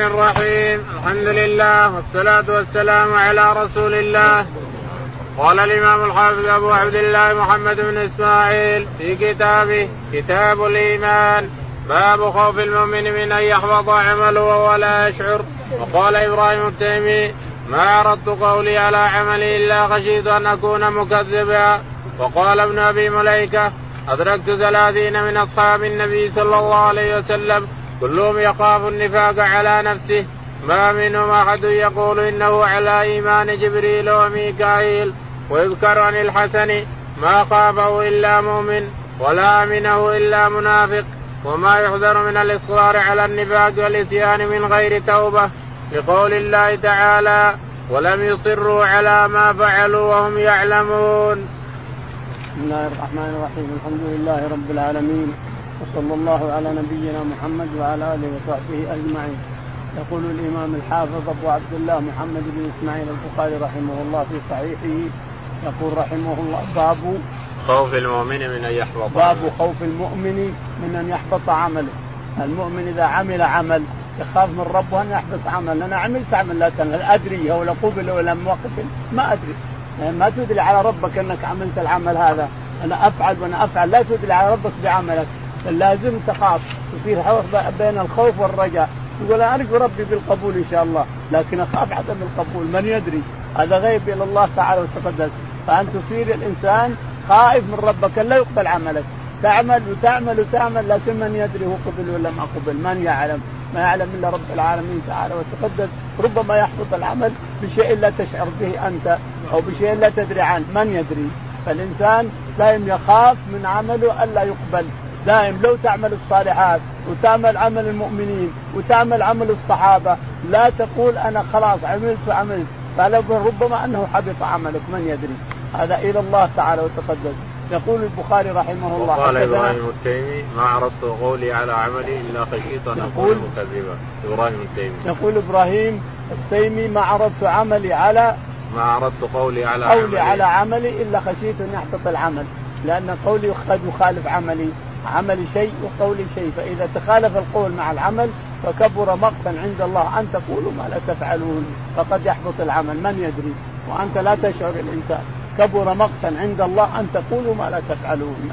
الرحيم. الحمد لله والصلاة والسلام على رسول الله. قال الإمام الحافظ أبو عبد الله محمد بن إسماعيل في كتابه كتاب الإيمان باب خوف المؤمن من أن يحبط عمله وهو لا يشعر. وقال إبراهيم التيمي ما عرضت قولي على عملي إلا خشيت أن أكون مكذبا. وقال ابن أبي مليكة أدركت ثلاثين من أصحاب النبي صلى الله عليه وسلم كلهم يخاف النفاق على نفسه. ما منهم أحد يقول إنه على إيمان جبريل وميكائيل. ويذكر عن الحسن ما خافه إلا مؤمن ولا آمنه إلا منافق. وما يحذر من الإصرار على النفاق والاتيان من غير توبة. لقول الله تعالى ولم يصروا على ما فعلوا وهم يعلمون. بسم الله الرحمن الرحيم. الحمد لله رب العالمين. وصلى الله على نبينا محمد وعلى آله وصحبه أجمعين. يقول الإمام الحافظ أبو عبد الله محمد بن إسماعيل البخاري رحمه الله في صحيحه يقول رحمه الله باب خوف المؤمن من أن يحبط باب خوف المؤمن من أن يحبط عمله. المؤمن إذا عمل عمل يخاف من ربه أن يحبط عمل، أنا عملت عمل لا هل أدري هو قبل ولا ما قبل؟ ما أدري. يعني ما تدري على ربك أنك عملت العمل هذا، أنا أفعل وأنا أفعل، لا تدري على ربك بعملك، لازم تخاف. يصير بين الخوف والرجاء. يقول أنا أرجو ربي بالقبول إن شاء الله لكن أخاف عدم القبول من يدري؟ هذا غيب إلى الله تعالى وتقدس. فان تصير الإنسان خائف من ربك لا يقبل عملك. تعمل وتعمل وتعمل لكن من يدري هو قبل ولا ما قبل؟ من يعلم؟ ما يعلم إلا رب العالمين تعالى وتقدس. ربما يحبط العمل بشيء لا تشعر به أنت أو بشيء لا تدري عنه من يدري؟ فالإنسان دائم يخاف من عمله ألا يقبل. دائم لو تعمل الصالحات وتعمل عمل المؤمنين وتعمل عمل الصحابة لا تقول أنا خلاص عملت وعملت. ربما أنه حبط عملك من يدري؟ هذا إلى الله تعالى وتقدس يقول البخاري رحمه الله قال إبراهيم التيمي ما عرضت قولي على عملي إلا خشيت أن أكون مكذبا. إبراهيم التيمي يقول إبراهيم التيمي ما عرضت عملي على ما عرضت قولي على قولي عملي. على عملي إلا خشيت أن يحبط العمل لأن قولي قد يخالف عملي. عمل شيء وقول شيء. فإذا تخالف القول مع العمل فكبر مقتا عند الله أن تقولوا ما لا تفعلون. فقد يحبط العمل. من يدري؟ وأنت لا تشعر الإنسان كبر مقتا عند الله أن تقولوا ما لا تفعلون.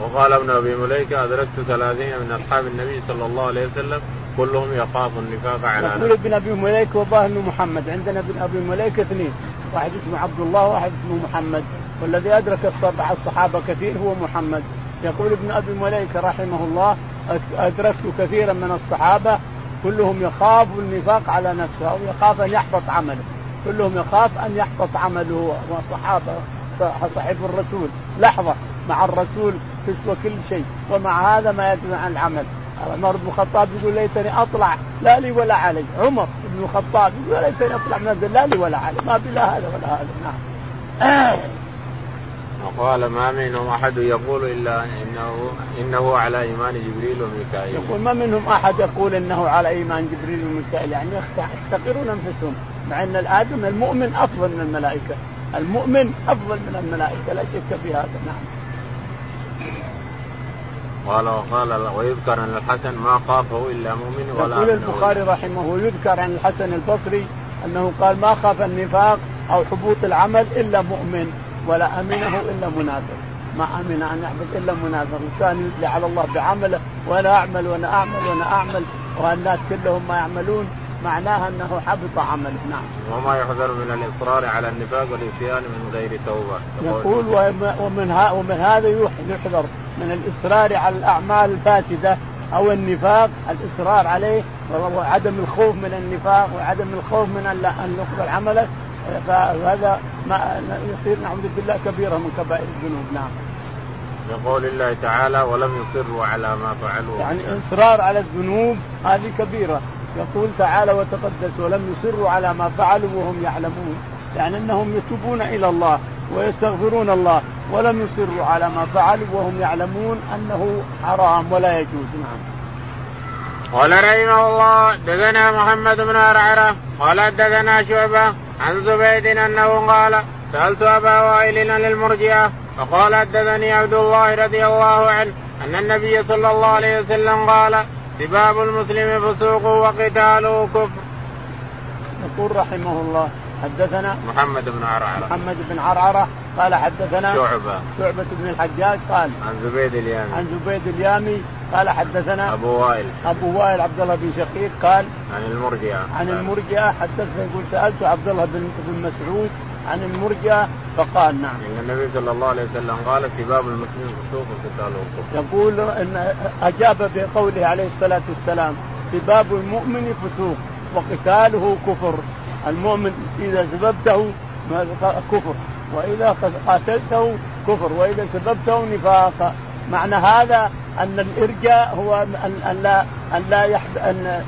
وقال ابن أبي مليكة أدركت ثلاثين من أصحاب النبي صلى الله عليه وسلم كلهم يخاف النفاق على نفسه. يقول ابن أبي مليكة وظاهر إنه محمد. عندنا ابن أبي مليكة اثنين. واحد اسمه عبد الله وواحد اسمه محمد. والذي أدرك الصحابة كثير هو محمد. يقول ابن أبي مليكة رحمه الله أدركت كثيرا من الصحابة كلهم يخاف النفاق على نفسه أو يخاف أن يحبط عمله. كلهم يخاف أن يحبط عمله وصحابه صاحب الرسول. لحظة مع الرسول تسوى كل شيء ومع هذا ما يدري عن العمل. عمر بن الخطاب يقول ليتني أطلع لا لي ولا علي. عمر بن الخطاب يقول ليتني أطلع من لا لي ولا علي. ما بلا هذا ولا هذا. نعم. وقال ما منهم أحد يقول إلا انه إنه على إيمان جبريل وميكائيل. يقول ما منهم أحد يقول إنه على إيمان جبريل وميكائيل يعني يحتقرون أنفسهم مع أن الآدم المؤمن أفضل من الملائكة. المؤمن أفضل من الملائكة لا شك في هذا نعم. قال وقال ويذكر أن الحسن ما خافه إلا مؤمن ولا يقول البخاري رحمه يذكر عن الحسن البصري أنه قال ما خاف النفاق أو حبوط العمل إلا مؤمن ولا أمنه إلا منافق. ما أمن أن يحبط إلا منافق. كان يدلي على الله بعمله. وأنا أعمل وأنا أعمل وأنا أعمل. والناس كلهم ما يعملون. معناها أنه حبط عمله. نعم. وما يحذر من الاصرار على النفاق والاتيان من غير توبة. يقول ومن ومن هذا يحذر من الإصرار على الأعمال الفاسدة أو النفاق. الإصرار عليه. وعدم الخوف من النفاق وعدم الخوف من أن يقبل عمله. فهذا ما يصير نعوذ بالله كبيرة من كبائر الذنوب. نعم. يقول الله تعالى ولم يصروا على ما فعلوا يعني إصرار على الذنوب هذه كبيرة. يقول تعالى وتقدس ولم يصروا على ما فعلوا وهم يعلمون. يعني إنهم يتوبون إلى الله ويستغفرون الله. ولم يصروا على ما فعلوا وهم يعلمون أنه حرام ولا يجوز. نعم. قال رحمه الله دثنا محمد بن عرعره قال دثنا شعبة عن زبيد أنه قال سألت أبا وائل عن المرجئه فقال حدثني عبد الله رضي الله عنه أن النبي صلى الله عليه وسلم قال سباب المسلم فسوق وقتاله كفر. يقول رحمه الله حدثنا محمد بن عرعرة محمد بن عرعرة قال حدثنا شعبة. شعبة بن الحجاج قال عن زبيد اليامي. عن زبيد اليامي قال حدثنا أبو وائل. أبو وائل عبد الله بن شقيق قال عن المرجئة. عن المرجئة حدثنا يقول سألت عبد الله بن بن مسعود عن المرجئة فقال نعم. إن النبي صلى الله عليه وسلم قال سباب المسلم فسوق وقتاله كفر. يقول إن أجاب بقوله عليه الصلاة والسلام سباب المؤمن فسوق وقتاله كفر. المؤمن إذا سببته كفر. وإذا قاتلته كفر وإذا سببته نفاق. معنى هذا أن الإرجاء هو ان لا أن لا يحب ان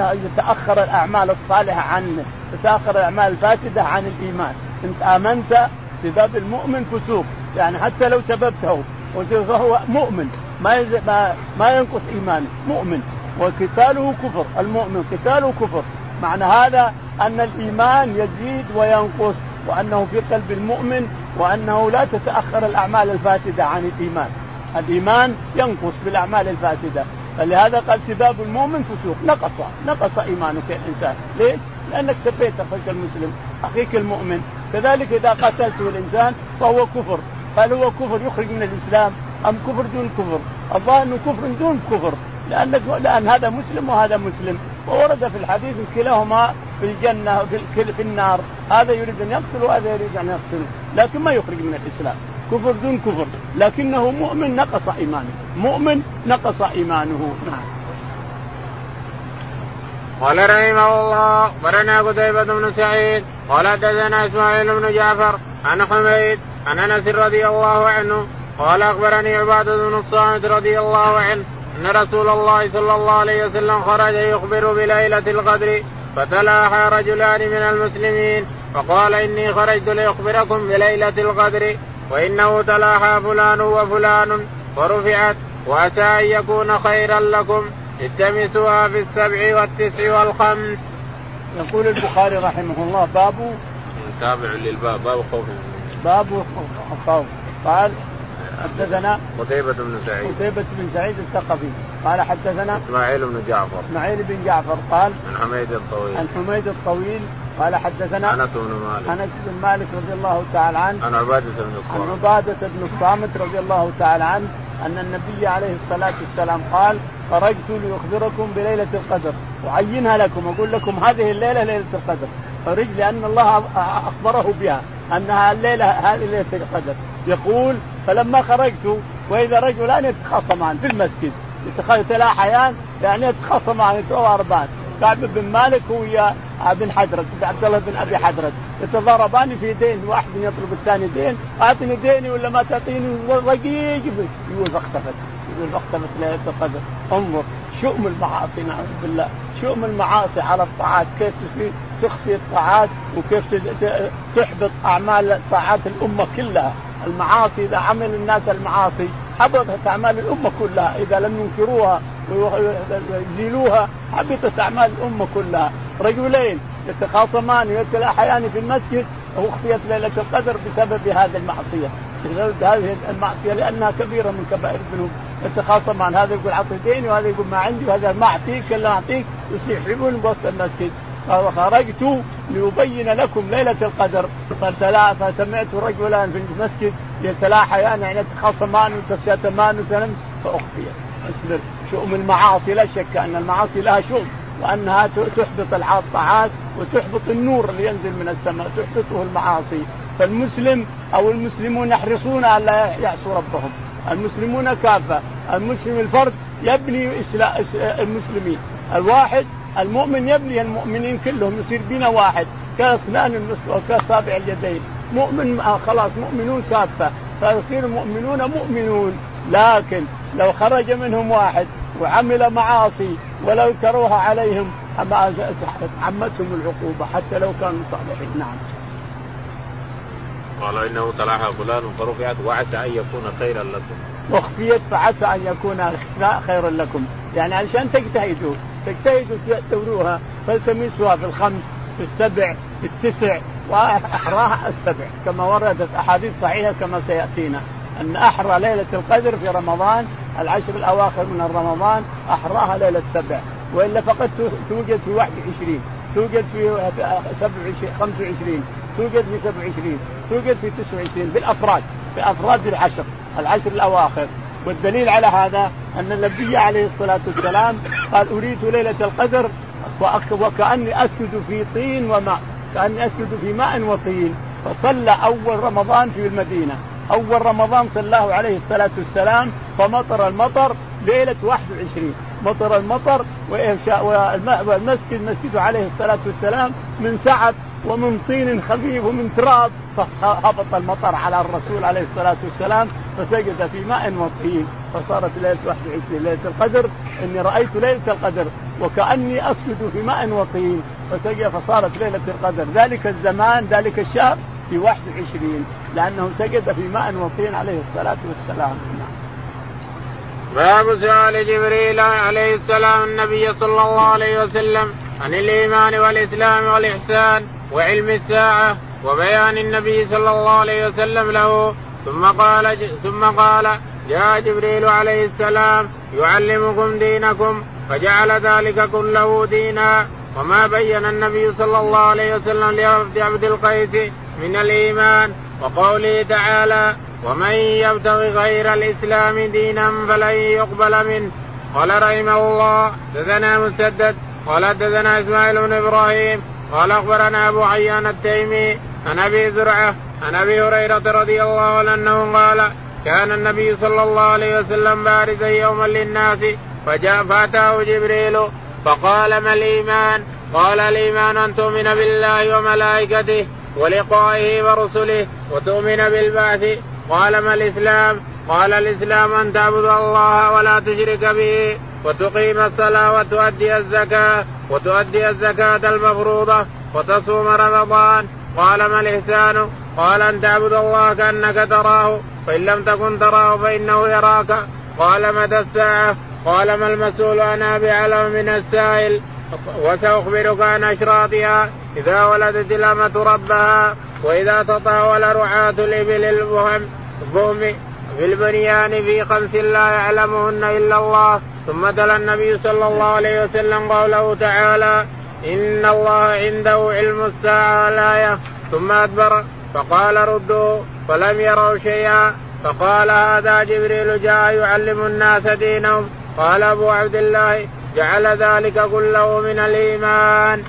أن يتأخر الأعمال الصالحة عن تتاخر الأعمال الفاسدة عن الإيمان. انت آمنت بباب المؤمن فسوق. يعني حتى لو سببته فهو مؤمن ما ما ينقص إيمانه. مؤمن. وقتاله كفر. المؤمن قتاله كفر. معنى هذا أن الإيمان يزيد وينقص. وأنه في قلب المؤمن وأنه لا تتأخر الأعمال الفاسدة عن الإيمان. الإيمان ينقص بالاعمال الفاسدة. فلهذا قال سباب المؤمن فسوق. نقص نقص إيمانك يا إنسان. ليش؟ لأنك سبيت اخيك المسلم أخيك المؤمن. كذلك إذا قتلته الإنسان فهو كفر. هل هو كفر يخرج من الإسلام أم كفر دون كفر؟ الظاهر أنه كفر دون كفر. لأن لأن هذا مسلم وهذا مسلم. وورد في الحديث كلاهما في الجنة في, في النار. هذا يريد أن يقتل وهذا يريد أن يقتل لكن ما يخرج من الإسلام. كفر دون كفر. لكنه مؤمن نقص إيمانه. مؤمن نقص إيمانه. نعم. قال رحمه الله اخبرنا قتيبة بن سعيد قال حدثنا إسماعيل بن جعفر عن حميد عن أنس رضي الله عنه قال أخبرني عبادة بن الصامت رضي الله عنه أن رسول الله صلى الله عليه وسلم خرج يخبر بليلة القدر فتلاحى رجلان من المسلمين فقال إني خرجت لأخبركم بليلة القدر وإنه تلاحى فلان وفلان ورفعت واتى أن يكون خيرا لكم. التمسوها في السبع والتسع والخمس. يقول البخاري رحمه الله باب تابع للباب باب خوف. باب خوف. قال حدثنا قتيبة بن سعيد. قتيبة بن سعيد الثقفي. قال حدثنا إسماعيل بن جعفر. إسماعيل بن جعفر قال عن حميد الطويل. عن حميد الطويل قال حدثنا أنس بن مالك. أنس بن مالك رضي الله تعالى عنه. عن عبادة بن الصامت. عن عبادة بن الصامت رضي الله تعالى عنه أن النبي عليه الصلاة والسلام قال خرجت لأخبركم بليلة القدر. أعينها لكم أقول لكم هذه الليلة ليلة القدر. خرج لأن الله أخبره بها أنها الليلة هذه ليلة القدر. يقول فلما خرجت وإذا رجلان يتخاصمان في المسجد يتلاحيان يعني يتخاصمان يتضاربان كعب بن مالك ويا بن حدرد عبد الله بن أبي حدرد يتضاربان في دين واحد يطلب الثاني دين أعطني ديني ولا ما تعطيني؟ رقيق يقول فاختفت يقول فاختفت ليله القدر انظر شؤم المعاصي نعوذ بالله. شؤم المعاصي على الطاعات كيف تخفي الطاعات وكيف تحبط أعمال طاعات الأمة كلها. المعاصي إذا عمل الناس المعاصي حبطت أعمال الأمة كلها. إذا لم ينكروها ويزيلوها حبطت أعمال الأمة كلها. رجلين يتخاصمان ويتلاحيان في المسجد واخفيت ليلة القدر بسبب هذه المعصية. هذه المعصية لأنها كبيرة من كبائر الذنوب. يتخاصمان. هذا يقول اعطي ديني وهذا يقول ما عندي وهذا ما أعطيك إلا أعطيك. يصيحون بوسط المسجد. خرجت لأبين لكم ليلة القدر. فسمعت رجلان في المسجد يتلاحيان يعني يتخاصمان ويتشاتمان فأخفيت أصبر. شؤم المعاصي لا شك أن المعاصي لها شؤم وأنها تحبط الطاعات وتحبط النور اللي ينزل من السماء تحبطه المعاصي. فالمسلم أو المسلمون يحرصون أن لا يعصوا ربهم. المسلمون كافة. المسلم الفرد يبني المسلمين. الواحد المؤمن يبني المؤمنين كلهم يصير بنا واحد كأسنان وكأصابع اليدين. مؤمن آه خلاص مؤمنون كافة. فيصير المؤمنون مؤمنون. لكن لو خرج منهم واحد وعمل معاصي ولو كروها عليهم عمتهم العقوبة حتى لو كانوا صالحين. نعم. قال إنه تلاها فلان فرفعت وعسى أن يكون خيرا لكم. اخفيت فعسى أن يكون خيرا لكم، يعني علشان تجتهدوا. تجتهدوا تدوروها فالتمسوها في الخمس في السبع في التسع وأحراها السبع. كما وردت أحاديث صحيحة كما سيأتينا أن أحرى ليلة القدر في رمضان العشر الأواخر من رمضان أحراها ليلة سبع وإلا فقد توجد في 21 توجد في 27 25 توجد في 27 توجد في 29 بالأفراد بافراد العشر العشر الأواخر. والدليل على هذا أن النبي عليه الصلاة والسلام قال اريد ليلة القدر وكأني أسجد في طين وماء. كأني أسجد في ماء وطين. فصلى أول رمضان في المدينة. أول رمضان صلاه عليه الصلاة والسلام فمطر المطر ليلة 21 مطر المطر والمسجد مسجده عليه الصلاة والسلام من سعد ومن طين خفيف ومن تراب فهبط المطر على الرسول عليه الصلاة والسلام فسجد في ماء وطين فصارت ليلة 21 ليلة القدر إني رأيت ليلة القدر وكأني أسجد في ماء وطين فسجد فصارت ليلة القدر. ذلك الزمان ذلك الشهر في 21 لأنه سجد في ماء وطين عليه الصلاة والسلام. نعم. باب سؤال جبريل عليه السلام النبي صلى الله عليه وسلم عن الإيمان والإسلام والإحسان. وعلم الساعة وبيان النبي صلى الله عليه وسلم له. ثم قال ثم قال جاء جبريل عليه السلام يعلمكم دينكم فجعل ذلك كله دينا. وما بين النبي صلى الله عليه وسلم لعبد عبد القيس من الإيمان وقوله تعالى ومن يبتغي غير الإسلام دينا فلن يقبل منه. قال رحمه الله دثنا مسدد قال دثنا إسماعيل بن إبراهيم قال أخبرنا أبو عيان التيمي عن أبي زرعة عن أبي هريرة رضي الله عنه انه قال كان النبي صلى الله عليه وسلم بارزا يوما للناس فجاء فأتاه جبريل فقال ما الإيمان؟ قال الإيمان أن تؤمن بالله وملائكته ولقائه ورسله وتؤمن بالبعث قال ما الإسلام؟ قال الإسلام أن تعبد الله ولا تشرك به وتقيم الصلاة وتؤدي الزكاة وتؤدي الزكاة المفروضة وتصوم رمضان قال ما الإحسان؟ قال أن تعبد الله كأنك تراه فإن لم تكن تراه فإنه يراك قال متى الساعة؟ قال ما المسؤول عنها بعلم من السائل وسأخبرك عن أشراطها إذا ولدت الأمة ربها وإذا تطاول رعاة الإبل البهم بهم في البنيان في خمس لا يعلمهن إلا الله ثم تلا النبي صلى الله عليه وسلم قوله تعالى إن الله عنده علم الساعة. الآية ثم أدبر فقال ردوا فلم يروا شيئا. فقال هذا جبريل جاء يعلم الناس دينهم. قال أبو عبد الله جعل ذلك كله من الإيمان.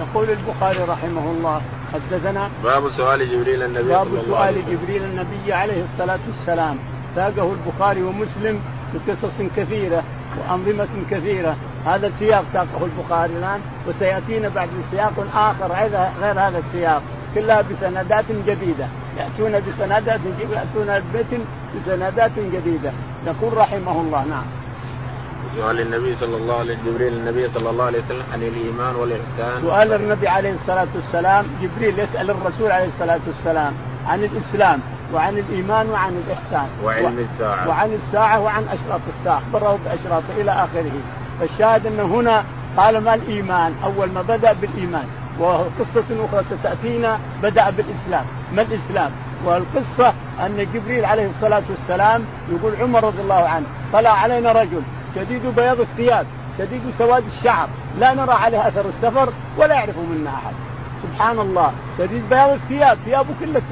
يقول البخاري رحمه الله حدثنا باب سؤال جبريل النبي باب سؤال جبريل النبي عليه الصلاة والسلام. ساقه البخاري ومسلم بقصص كثيرة وأنظمة كثيرة. هذا السياق ساقه البخاري الآن وسيأتينا بعد سياق آخر غير هذا السياق. كلها بسندات جديدة. يأتون بسندات يأتون البيت بسندات جديدة. يقول رحمه الله نعم. سؤال النبي صلى الله عليه جبريل النبي صلى الله عليه وسلم عن الإيمان والإحسان. سؤال النبي عليه الصلاة والسلام جبريل يسأل الرسول عليه الصلاة والسلام عن الإسلام. وعن الإيمان وعن الإحسان. وعلم الساعة. وعن الساعة وعن أشراط الساعة. اخبره بأشراط إلى آخره. فالشاهد أنه هنا قال ما الإيمان؟ أول ما بدأ بالإيمان. وقصة أخرى ستأتينا بدأ بالإسلام. ما الإسلام؟ والقصة أن جبريل عليه الصلاة والسلام يقول عمر رضي الله عنه طلع علينا رجل شديد بياض الثياب شديد سواد الشعر لا نرى عليه أثر السفر ولا يعرف منا أحد. سبحان الله شديد بياض الثياب ثيابه كلها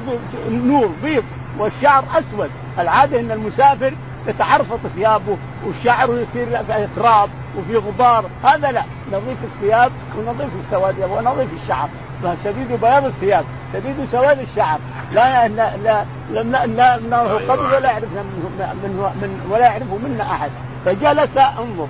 نور بيض والشعر اسود العاده ان المسافر يتعرفط ثيابه والشعر يصير في تراب وفي غبار هذا لا نظيف الثياب ونظيف السواد ونظيف الشعر فشديد بياض الثياب شديد سواد الشعر لا لا لا لا لا لا قبل ولا يعرف من, من, من ولا يعرفه منا احد فجلس انظر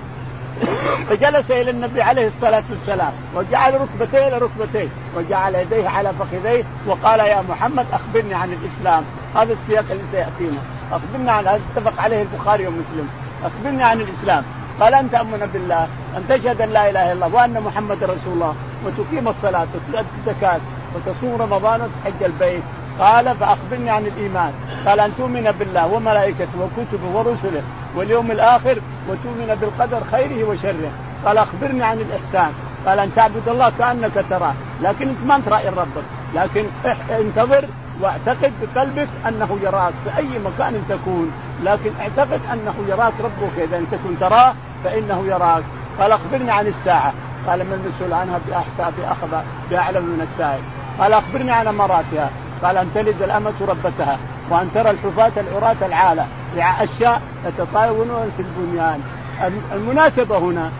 فجلس إلى النبي عليه الصلاة والسلام وجعل ركبتيه إلى ركبتيه وجعل يديه على فخذيه وقال يا محمد أخبرني عن الإسلام هذا السياق اللي سيأتينا. أخبرنا عن هذا اتفق عليه البخاري ومسلم. أخبرني عن الإسلام. قال ان تؤمن بالله أن تشهد أن لا إله إلا الله وأن محمد رسول الله وتقيم الصلاة وتؤدي الزكاة وتصوم رمضان وتحج البيت. قال فأخبرني عن الإيمان. قال أن تؤمن بالله وملائكته وكتبه ورسله. واليوم الآخر وتؤمن بالقدر خيره وشره. قال أخبرني عن الإحسان. قال أن تعبد الله كأنك تراه. لكن أنت ما أنت رأي ربك لكن انتظر واعتقد بقلبك أنه يراك في أي مكان تكون. لكن اعتقد أنه يراك ربك. إذا أنت كنت تراه فإنه يراك. قال أخبرني عن الساعة. قال من المسؤول عنها باحسى باخذ بأعلم من السائل. قال أخبرني عن اماراتها قال أن تلد الأمة ربتها وأن ترى الحفاة العراة العالة رعاء الشاء يتطاولون في البنيان. المناسبة هنا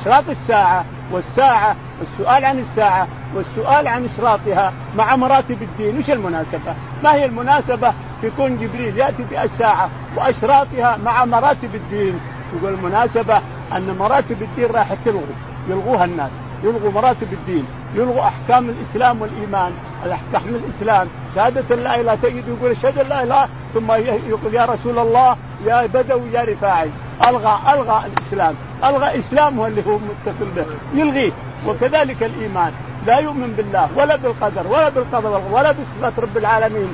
إشراط الساعة والساعة السؤال عن الساعة والسؤال عن إشراطها مع مراتب الدين، وش المناسبة؟ ما هي المناسبة؟ في كون جبريل يأتي بالساعة وإشراطها مع مراتب الدين، يقول المناسبة أن مراتب الدين راح تلغوا يلغوها الناس، يلغوا مراتب الدين، يلغوا أحكام الإسلام والإيمان، الاحكام الإسلام. شهادة لا إله تجد يقول أشهد أن لا إله. ثم يقول يا رسول الله يا بدوي يا رفاعي. ألغى ألغى الإسلام. ألغى اسلامه اللي هو متصل به. يلغيه وكذلك الإيمان. لا يؤمن بالله ولا بالقدر ولا بالقدر ولا بصفات رب العالمين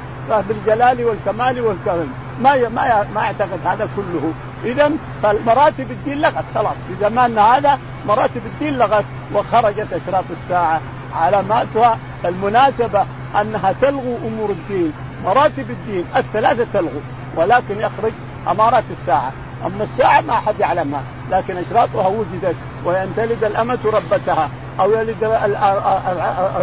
بالجلال والكمال والكرم. ما ما ما يعتقد هذا كله. اذا فمراتب الدين لغت خلاص. في زماننا هذا مراتب الدين لغت وخرجت أشراط الساعة. علاماتها المناسبة أنها تلغو أمور الدين مراتب الدين الثلاثة تلغو ولكن يخرج أمارات الساعة. أما الساعة ما أحد يعلمها لكن إشراطها وجدت وإن تلد الأمة ربتها أو يلد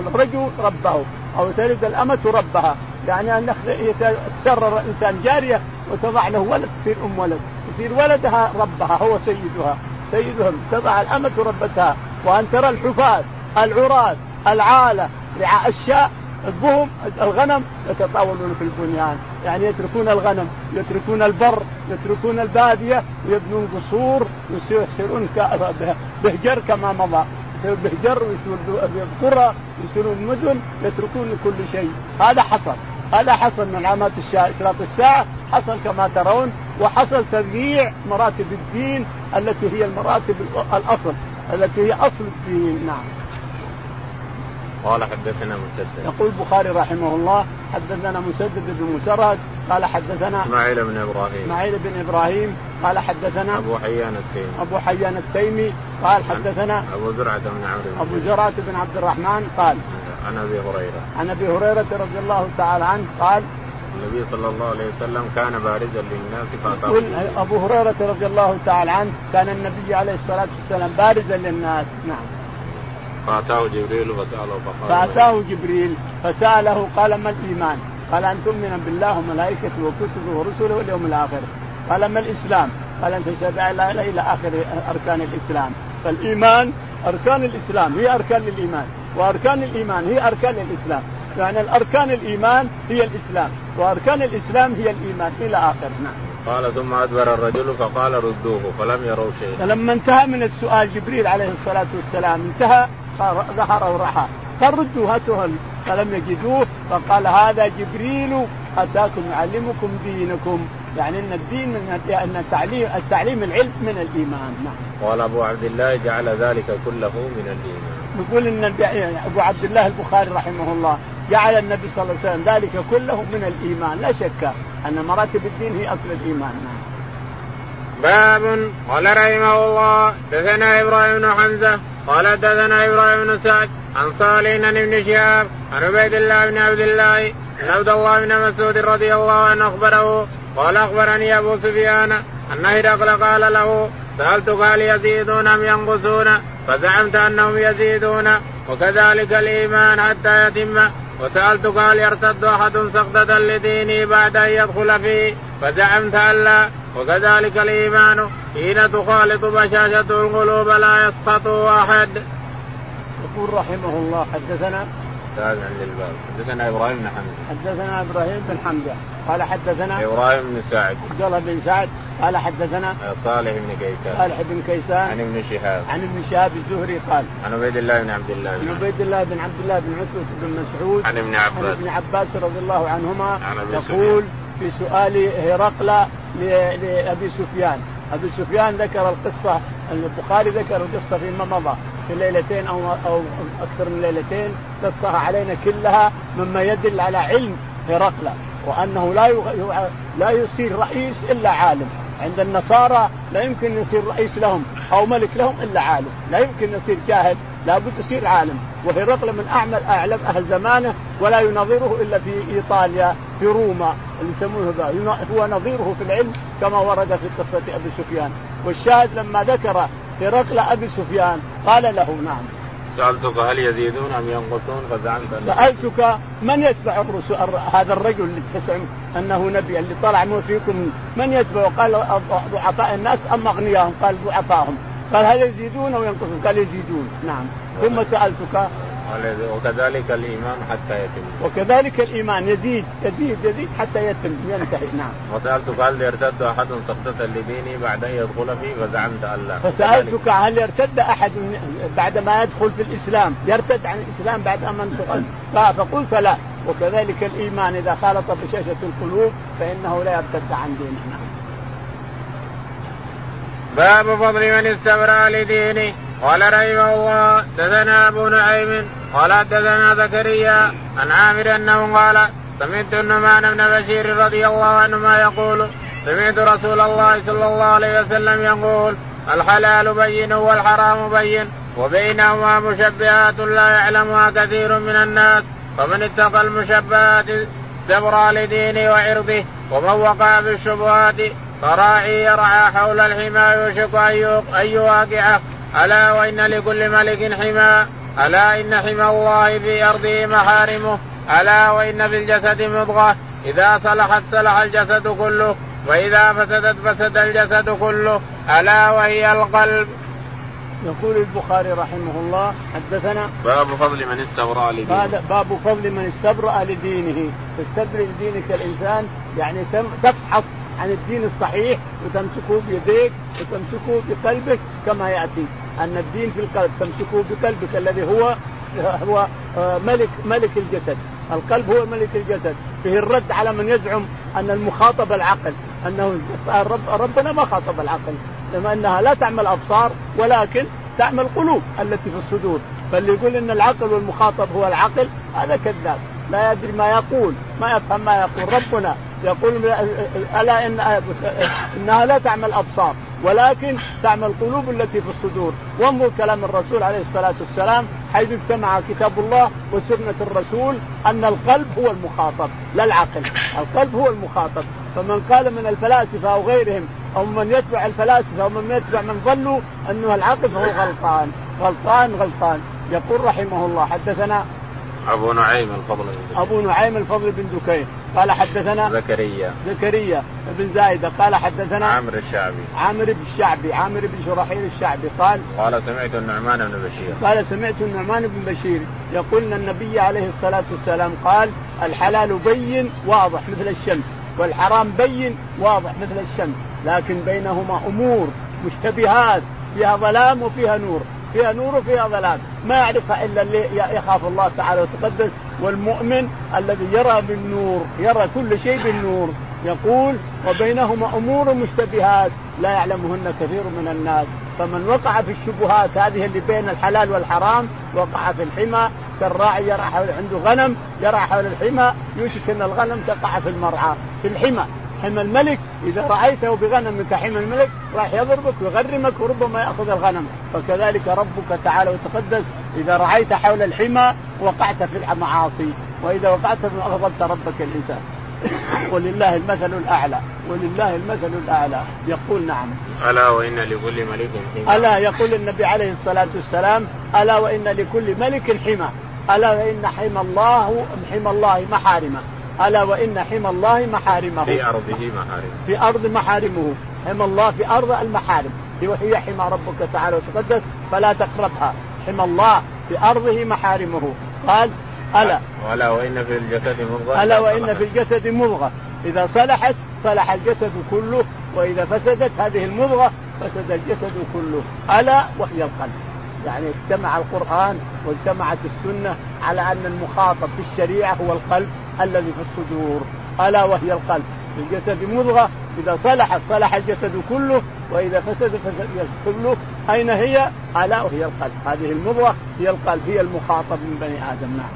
الرجل ربه أو تلد الأمة ربها. يعني أن يتسرر الانسان جارية وتضع له ولد تصير أم ولد. يصير ولدها ربها هو سيدها. سيدهم تضع الأمة ربتها. وأن ترى الحفاة العراة العالة رعاء الشاء بهم الغنم يتطاولون في البنيان. يعني يتركون الغنم يتركون البر يتركون البادية ويبنون قصور ويصيرون بهجر كما مضى. بهجر ويصيرون قرى ويصيرون مدن يتركون كل شيء. هذا حصل. هذا حصل من علامات اشراط الساعة حصل كما ترون وحصل تضييع مراتب الدين التي هي المراتب الأصل التي هي أصل الدين. نعم. قال حدثنا مسدد. يقول البخاري رحمه الله حدثنا مسدد بن مسرد قال حدثنا إسماعيل بن إبراهيم. إسماعيل بن إبراهيم قال حدثنا أبو حيان التيمي. أبو حيان التيمي قال حدثنا أبو زرعة بن عمرو أبو زرعة بن عبد الرحمن قال عن أبي هريرة. عن أبي هريرة رضي الله تعالى عنه قال النبي صلى الله عليه وسلم كان بارزا للناس فاتاه أبو هريرة رضي الله تعالى عنه كان النبي عليه الصلاة والسلام بارزا للناس. نعم. فأتاه جبريل فساله فقال فأتاه جبريل فسأله قال ما الإيمان؟ قال أن تؤمن بالله وملائكته وكتبه ورسله واليوم الآخر. قال ما الإسلام؟ قال أن تشهد لا إله إلا إلى آخر أركان الإسلام. فالإيمان أركان الإسلام هي أركان الايمان وأركان الإيمان هي أركان الإسلام. يعني الأركان الإيمان هي الإسلام وأركان الإسلام هي الإيمان إلى آخر. نعم. قال ثم أدبر الرجل فقال ردوه فلم يروا شيئا. فلما انتهى من السؤال جبريل عليه الصلاة والسلام انتهى ظهر ورحى فردوا هاتوه فلم يجدوه فقال هذا جبريل أتاكم يعلمكم دينكم يعني إن الدين من إن التعليم التعليم العلم من الإيمان نعم. قال أبو عبد الله جعل ذلك كله من الإيمان. يقول إن أبو عبد الله البخاري رحمه الله جعل النبي صلى الله عليه وسلم ذلك كله من الإيمان لا شك أن مراتب الدين هي أصل الإيمان نعم. باب قال رحمه الله دثنا إبراهيم بن حمزة قال دثنا إبراهيم بن سعد عن صالح ابن شهاب عن عبيد الله بن عبد الله عن عبد الله بن مسعود رضي الله عنه أخبره قال أخبرني أبو سفيان أن هرقل قال له سألتك هل يزيدون أم ينقصون؟ فزعمت أنهم يزيدون وكذلك الإيمان حتى يتم. وسالتك هل يرتد أحد سقطة لدينه بعد أن يدخل فيه فزعمت أن لا وكذلك الإيمان حين تخالط بشاشة القلوب لا يسقط أحد. يقول رحمه الله حدثنا أستاذ عند الباب حدثنا إبراهيم بن حمزه حدثنا إبراهيم بن حمزة. قال حدثنا إبراهيم بن سعد. عبد الله بن سعد. قال حدثنا صالح بن كيسان. صالح بن كيسان. عن ابن شهاب. عن ابن شهاب الزهري قال عن عبيد الله بن عبد الله. عن عبيد الله بن عبد الله بن عتبة بن مسعود. عن ابن عباس. عن ابن عباس رضي الله عنهما عن يقول في سؤال هرقل لأبي سفيان. أبي سفيان ذكر القصة البخاري ذكر القصة فيما مضى في ليلتين أو أو أكثر من ليلتين قصها علينا كلها مما يدل على علم هرقل وأنه لا لا يصير رئيس إلا عالم. عند النصارى لا يمكن يصير رئيس لهم أو ملك لهم إلا عالم لا يمكن يصير جاهل لابد يصير عالم وهرقل من اعمل أعلم أهل زمانه ولا ينظره إلا في إيطاليا في روما اللي يسمونه هو نظيره في العلم كما ورد في قصة أبي سفيان. والشاهد لما ذكر هرقل أبي سفيان قال له نعم. سألتك هل يزيدون أم ينقصون؟ فزعمت سألتك من يتبع الرسول هذا الرجل اللي تزعم أنه نبي اللي طلع من فيكم من يتبع؟ قال ضعفاء الناس أم أغنياهم قال ضعفاءهم قال هل يزيدون أو ينقصون؟ قال يزيدون. نعم. ثم سألتك. وكذلك الإيمان حتى يتم. وكذلك الإيمان. يزيد يزيد يزيد حتى يتم ينتهي. نعم. وسألتك هل يرتد أحد سقطة لدينه بعد أن يدخل فيه فزعمت أن لا. فسألتك هل يرتد أحد بعد ما يدخل في الإسلام؟ يرتد عن الإسلام بعد أن انتقل فقلت لا وكذلك الإيمان إذا خالط بشاشه القلوب فإنه لا يرتد عن دينه. نعم. باب فضل من استبرأ لدينه قال رحمه الله دثنا أبو نعيم قال حدثنا زكريا عن عامر أنه قال سمعت النعمان بن بشير رضي الله عنهما يقول سمعت رسول الله صلى الله عليه وسلم يقول الحلال بين والحرام بين وبينهما مشبهات لا يعلمها كثير من الناس فمن اتقى المشبهات استبرأ لدينه وعرضه ومن وقع في الشبهات فراعي يرعى حول الحمى يوشك أن يواقعه. ألا وإن لكل ملك حمى. ألا إن حمى الله في أرضه محارمه. ألا وإن في الجسد مضغة. إذا صلحت صلح الجسد كله. وإذا فسدت فسد الجسد كله. ألا وهي القلب. يقول البخاري رحمه الله حدثنا باب فضل من استبرأ لدينه. هذا باب فضل من استبرأ لدينه. تستبرئ لدينك الإنسان يعني تفحص عن الدين الصحيح وتمسكه بيديك وتمسكه بقلبك كما يأتي. أن الدين في القلب تمسكه بقلبك الذي هو هو آه، ملك ملك الجسد. القلب هو ملك الجسد. فيه الرد على من يزعم أن المخاطب العقل أنه رب ربنا ما خاطب العقل. لما أنها لا تعمل أبصار ولكن تعمل قلوب التي في الصدور. فاللي يقول إن العقل والمخاطب هو العقل هذا كذاب. لا يدري ما يقول ما يفهم ما يقول. ربنا يقول ألا ان إنها لا تعمل أبصار ولكن تعمل القلوب التي في الصدور. وانظر كلام الرسول عليه الصلاة والسلام حيث اجتمع كتاب الله وسنة الرسول أن القلب هو المخاطب لا العقل. القلب هو المخاطب. فمن قال من الفلاسفة أو غيرهم أو من يتبع الفلاسفة أو من يتبع من ظنوا أنه العقل فهو غلطان غلطان غلطان. يقول رحمه الله حدثنا أبو نعيم الفضل بن أبو نعيم الفضل بن دكين. قال حدثنا زكريا. زكريا بن زايده قال حدثنا عامر الشعبي. عامر بن الشعبي. عامر بن شرحيل الشعبي. قال قال سمعت النعمان بن بشير. قال سمعت النعمان بن بشير يقول أن النبي عليه الصلاة والسلام قال الحلال بين واضح مثل الشمس والحرام بين واضح مثل الشمس لكن بينهما أمور مشتبهات فيها ظلام وفيها نور. فيها نور وفيها ظلام ما يعرفها إلا اللي يخاف الله تعالى وتقدس والمؤمن الذي يرى بالنور يرى كل شيء بالنور. يقول وبينهما أمور مشتبهات لا يعلمهن كثير من الناس. فمن وقع في الشبهات هذه اللي بين الحلال والحرام وقع في الحمى كالراعي يرعى حول عنده غنم يرعى حول الحمى يوشك إن الغنم تقع في المرعى في الحمى. حمى الملك. إذا رأيته بغنم حمى الملك راح يضربك ويغرمك وربما يأخذ الغنم. فكذلك ربك تعالى وتقدس إذا رأيت حول الحمى وقعت في المعاصي. وإذا وقعت اغضبت ربك الإنسان. ولله المثل الأعلى. ولله المثل الأعلى. يقول نعم. ألا وإن لكل ملك حمى. ألا يقول النبي عليه الصلاة والسلام ألا وإن لكل ملك حمى. ألا وإن حمى الله حمى الله محارمة. ألا وإن حمى الله محارمه. في أرضه محارمه. في أرض محارمه. حمى الله في أرض المحارم. وهي حمى ربك تعالى وتقدس فلا تقربها. حمى الله في أرضه محارمه. قال ألا. الا وإن في الجسد مضغة. ألا وإن في الجسد مضغة. إذا صلحت صلح الجسد كله وإذا فسدت هذه المضغة فسد الجسد كله. ألا وهي القلب. يعني اجتمع القرآن واجتمعت السنة على أن المخاطب في الشريعة هو القلب الذي في الصدور. ألا وهي القلب. في الجسد مضغة. إذا صلحت صلح الجسد كله وإذا فسد فسد كله أين هي؟ ألا وهي القلب. هذه المضغة هي القلب هي المخاطب من بني آدم. نعم.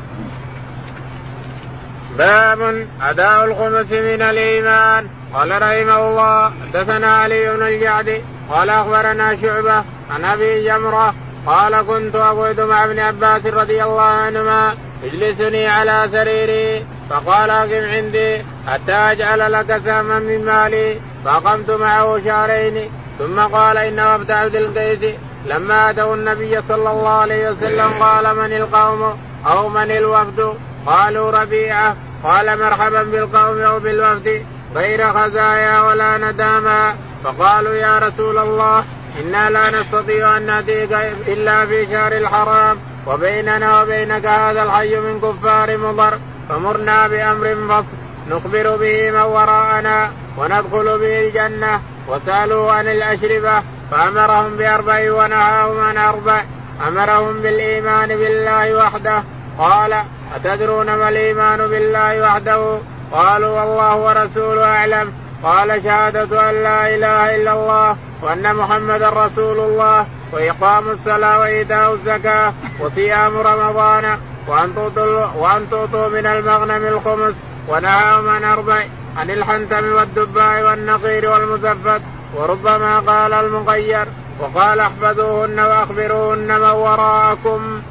باب أداء الخمس من الإيمان. قال رحمه الله حدثنا علي بن الجعد قال أخبرنا شعبة عن أبي جمرة قال كنت اقعد مع ابن عباس رضي الله عنهما اجلسني على سريري. فقال أقم عندي حتى أجعل لك سهما من مالي. فأقمت معه شهرين. ثم قال إن وفد عبد القيس لما آتوا النبي صلى الله عليه وسلم قال من القوم أو من الوفد؟ قالوا ربيعة. قال مرحبا بالقوم أو بالوفد. غير خزايا ولا نداما. فقالوا يا رسول الله إنا لا نستطيع أن ناتيك إلا في شهر الحرام وبيننا وبينك هذا الحي من كفار مضر فمرنا بأمر فصل. نخبر به من وراءنا وندخل به الجنة وسألوا عن الأشربة فأمرهم بأربع ونهاهم عن أربع. أمرهم بالإيمان بالله وحده. قال أتدرون ما الإيمان بالله وحده؟ قالوا والله ورسوله أعلم. قال شهادة أن لا إله إلا الله. وأن محمدا رسول الله وإقام الصلاة وإيتاء الزكاة وصيام رمضان وأن تعطوا وأن تعطوا من المغنم الخمس ونهاهم عن أربع عن الحنتم والدباء والنقير والمزفت وربما قال المغير وقال احفظوهن وأخبروهن من وراءكم.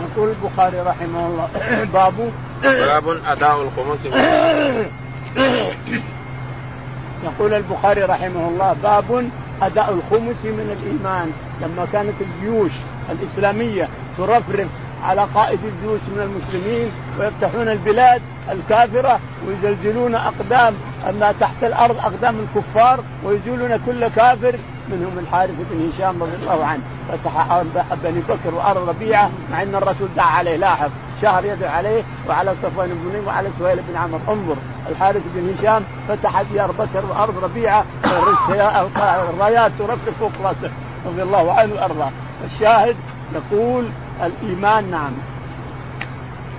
يقول البخاري رحمه الله باب باب أداء الخمس يقول البخاري رحمه الله باب أداء الخمس من الإيمان لما كانت الجيوش الإسلامية ترفرف على قائد الجيوش من المسلمين ويفتحون البلاد الكافرة ويزلزلون أقدام ما تحت الأرض أقدام الكفار ويزولون كل كافر منهم الحارث بن هشام رضي الله عنه فتح بني بكر وأرض ربيعة مع أن الرسول دعا عليه لاحظ. شهر يدعو عليه وعلى صفوان بن وعلى سهيل بن عمر انظر الحارث بن هشام فتح ديار بكر وأرض ربيعة الرايات ترفرف فوق رأسه. رضي الله عنه وأرضاه. الشاهد يقول الإيمان نعم.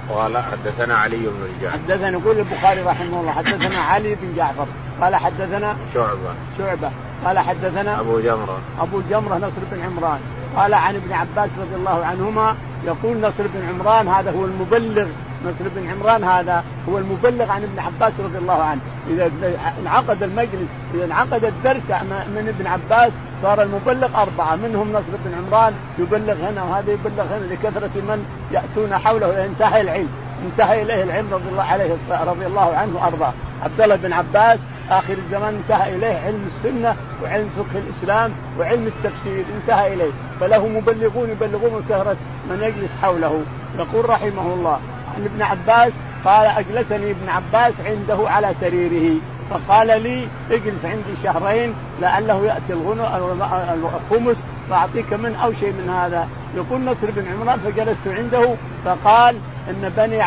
قال حدثنا علي بن الجعفر حدثنا يقول البخاري رحمه الله حدثنا علي بن جعفر. قال حدثنا شعبة. شعبة. قال حدثنا أبو جمرة. أبو جمرة نصر بن عمران. قال عن ابن عباس رضي الله عنهما يقول نصر بن عمران هذا هو المبلغ. نصر بن عمران هذا هو المبلغ عن ابن عباس رضي الله عنه. إذا انعقد المجلس إذا انعقد الدرس من ابن عباس صار المبلغ أربعة. منهم نصر بن عمران يبلغ هنا وهذا يبلغ هنا لكثرة من يأتون حوله. انتهى العلم. انتهى إليه العلم رضي الله عليه رضي الله عنه وأرضاه عبد الله بن عباس آخر الزمان انتهى إليه علم السنة وعلم فقه الإسلام وعلم التفسير. انتهى إليه. فله مبلغون يبلغون كثرة من يجلس حوله. يقول رحمه الله عن ابن عباس قال أجلسني ابن عباس عنده على سريره. فقال لي اجلس عندي شهرين لعله يأتي الغنى الخمس فأعطيك من أو شيء من هذا. يقول نصر بن عمران فجلست عنده. فقال إن بني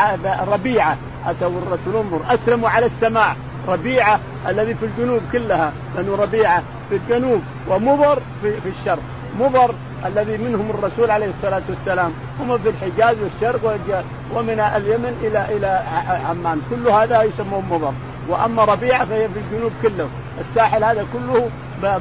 ربيعة أتوا الرسول انظر أسلموا على السماع ربيعة الذي في الجنوب كلها بنو ربيعة في الجنوب ومضر في الشرق. مضر الذي منهم الرسول عليه الصلاة والسلام. هم في الحجاز والشرق ومن اليمن إلى إلى عمان. كل هذا يسمون مضر. وأما ربيعة فهي في الجنوب كله. الساحل هذا كله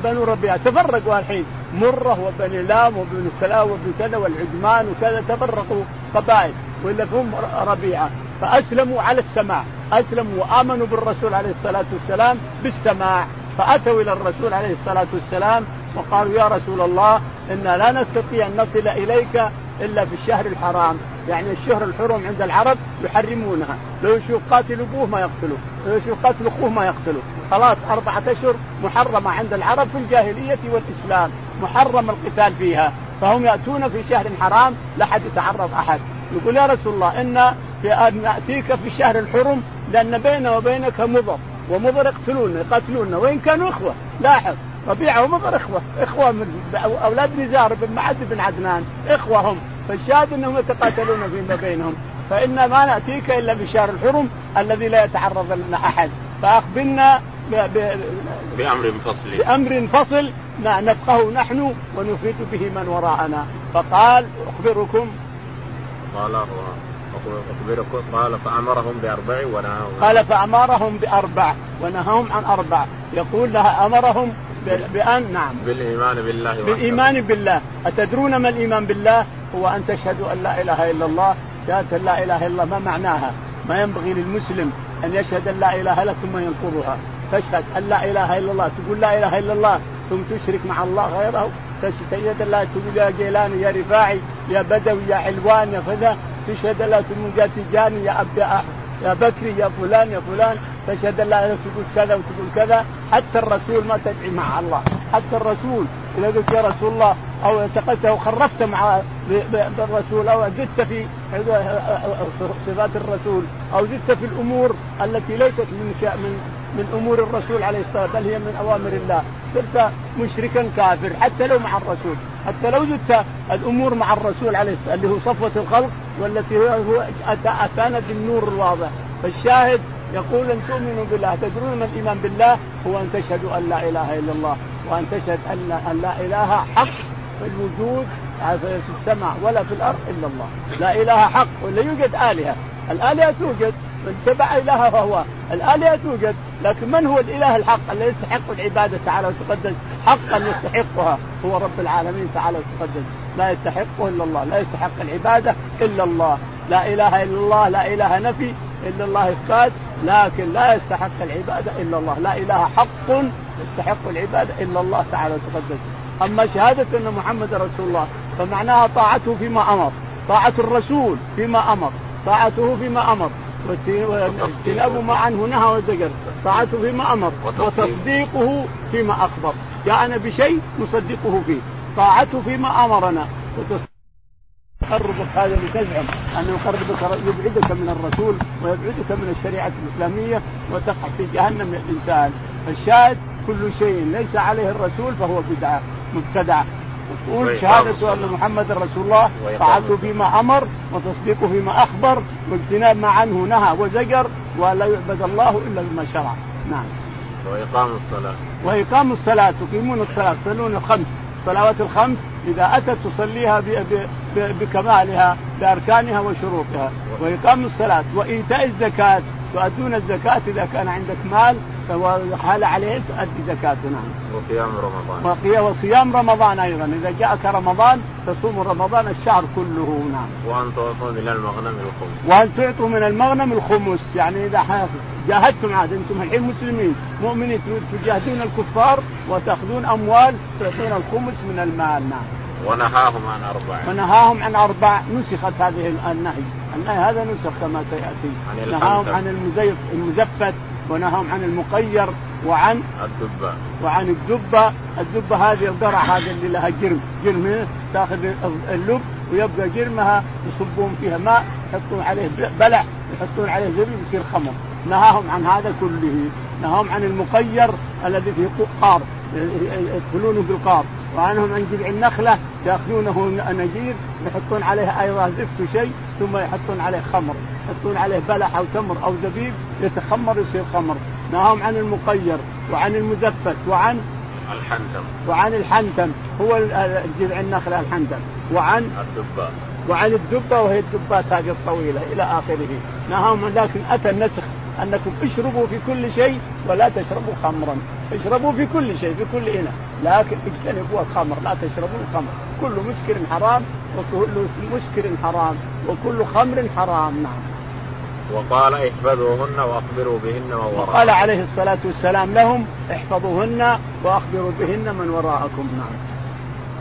بنو ربيعة. تفرقوا الحين. مرة وبني لام وبنو كلا وبنو كذا والعجمان وكذا تفرقوا قبائل. ولا هم ربيعة. فأسلموا على السماع أسلموا وآمنوا بالرسول عليه الصلاة والسلام بالسماع فأتوا إلى الرسول عليه الصلاة والسلام وقالوا يا رسول الله إنا لا نستطيع أن نصل إليك إلا في الشهر الحرام. يعني الشهر الحرم عند العرب يحرمونها. لو يشوف قاتل أبوه ما يقتله. لو يشوف قاتل أخوه ما يقتله. خلاص أربعة أشهر محرمة عند العرب في الجاهلية والإسلام. محرم القتال فيها. فهم يأتون في شهر حرام لا حد يتعرض أحد. يقول يا رسول الله إن في أن نأتيك في الشهر الحرم لأن بيننا وبينك مضر. ومضر يقتلون يقاتلوننا وإن كانوا إخوة. لاحظ. ربيعة ومضر إخوة. إخوة من أولاد نزار بن معد بن عدنان. إخوة هم. فالشاهد أنهم يتقاتلون فيما بينهم. فإن ما نأتيك إلا بشهر الحرم الذي لا يتعرض لنا أحد. فأخبرنا ب... ب... بأمر فصل. بأمر فصل نفقه نحن ونفيد به من وراءنا. فقال أخبركم. قال أخبركم. قال فأمرهم بأربع ونهاهم. قال فأمرهم بأربع ونهاهم عن أربع. يقول لها أمرهم بأن نعم. بالإيمان بالله بالإيمان بالله. أتدرون ما الإيمان بالله؟ هو أن تشهدوا أن لا إله إلا الله. شهادة لا إله إلا الله ما معناها؟ ما ينبغي للمسلم أن يشهد أن لا إله إلا ثم ينقضها. تشهد أن لا إله إلا الله تقول لا إله إلا الله ثم تشرك مع الله غيره. تشهد لا تقول يا جيلاني يا رفاعي يا بدوي يا علوان يا كذا تشهد لا تقول يا تجاني يا عبد يا بكري يا فلان يا فلان. تشهد لا تقول كذا وتقول كذا. حتى الرسول ما تدعي مع الله. حتى الرسول إذا قلت يا رسول الله أو اعتقدت أو خرفت مع بالرسول أو زدت في صفات الرسول أو زدت في الأمور التي ليست من من من أمور الرسول عليه الصلاة والسلام بل هي من أوامر الله. صرت مشركا كافر حتى لو مع الرسول. حتى لو زدت الأمور مع الرسول عليه الصلاة اللي هو صفوة الخلق والتي هو أتانا بالنور الواضح. فالشاهد يقول أن تؤمنوا بالله تدرون ما الإيمان بالله هو أن تشهدوا أن لا إله إلا الله وأن تشهد ان أن لا إله حق في الوجود في السماء ولا في الأرض إلا الله. لا إله حق ولا يوجد آلهة. الآلهة توجد من تبع اله فهو. الآلهة توجد لكن من هو الإله الحق الذي يستحق العبادة تعالى وتقدس؟ حقا يستحقها. هو رب العالمين تعالى وتقدس. لا يستحقه إلا الله لا يستحق العبادة إلا الله. لا إله إلا الله لا إله نفي إلا الله إثبات. لكن لا يستحق العبادة إلا الله. لا إله حق يستحق العبادة إلا الله تعالى وتقدس أما شهادة أن محمد رسول الله فمعناها طاعته فيما أمر. طاعة الرسول فيما أمر. طاعته فيما أمر. واجتناب ما عنه نهى وزجر طاعته فيما أمر. وتصديقه فيما أخبر. جاءنا بشيء نصدقه فيه. طاعته فيما أمرنا. يقربك هذا لتزعم أنه يقربك يبعدك من الرسول ويبعدك من الشريعة الإسلامية وتقع في جهنم الانسان الشاهد كل شيء ليس عليه الرسول فهو بدعة مبتدعة. تقول شهادة أن محمد رسول الله طاعته فيما أمر وتصديقه فيما أخبر واجتناب ما عنه نهى وزجر ولا يعبد الله إلا بما شرع. نعم. وإقام الصلاة. وإقام الصلاة تقيمون الصلاة تصلون الخمس. الصلوات الخمس إذا أتت تصليها بكمالها بأركانها وشروطها وإقام الصلاة وإيتاء الزكاة تؤدون الزكاة إذا كان عندك مال وحال عليه تؤدي زكاة نعم. وقيام رمضان. وصيام رمضان أيضا إذا جاءك رمضان تصوم رمضان الشهر كله نعم. وأن تعطوا من المغنم الخمس. وأن تعطوا من المغنم الخمس يعني إذا جاهدتم عاد أنتم الحين مسلمين مؤمنين تجاهدون الكفار وتأخذون أموال تعطون الخمس من المال نعم. ونهاهم عن أربع ونهاهم عن أربع نسخت هذه النهي. النهي هذا نسخ كما سيأتي. عن نهاهم عن المزيف المزفت ونهاهم عن المقير وعن الدبة. وعن الدبة. الدبة هذه القرع هذه اللي لها جرم. جرم تاخذ اللب ويبقى جرمها يصبون فيها ماء يحطون عليه بلع يحطون عليه زبيب يصير خمر. نهاهم عن هذا كله. نهاهم عن المقير الذي فيه قار يدخلونه بالقار وعنهم عن جذع النخلة يأخذونه اناجير يحطون عليه أيضا زفت شيء ثم يحطون عليه خمر يحطون عليه بلح أو تمر أو زبيب يتخمر يصير خمر. نهاهم عن المقير وعن المزفت وعن الحنتم وعن الحنتم هو جذع النخلة الحنتم وعن الدبة. وعن الدبة وهي الدبات هذه الطويلة إلى آخره. نهاهم لكن أتى النسخ أنكم اشربوا في كل شيء ولا تشربوا خمرا. اشربوا في كل شيء في كل إناء. لكن اجتنبوا الخمر لا تشربوا الخمر. كل مسكر حرام وكل مسكر حرام وكل خمر حرام نعم. وقال احفظوهن واخبروا بهن من وراءكم وقال عليه الصلاة والسلام لهم احفظوهن واخبروا بهن من وراءكم نعم.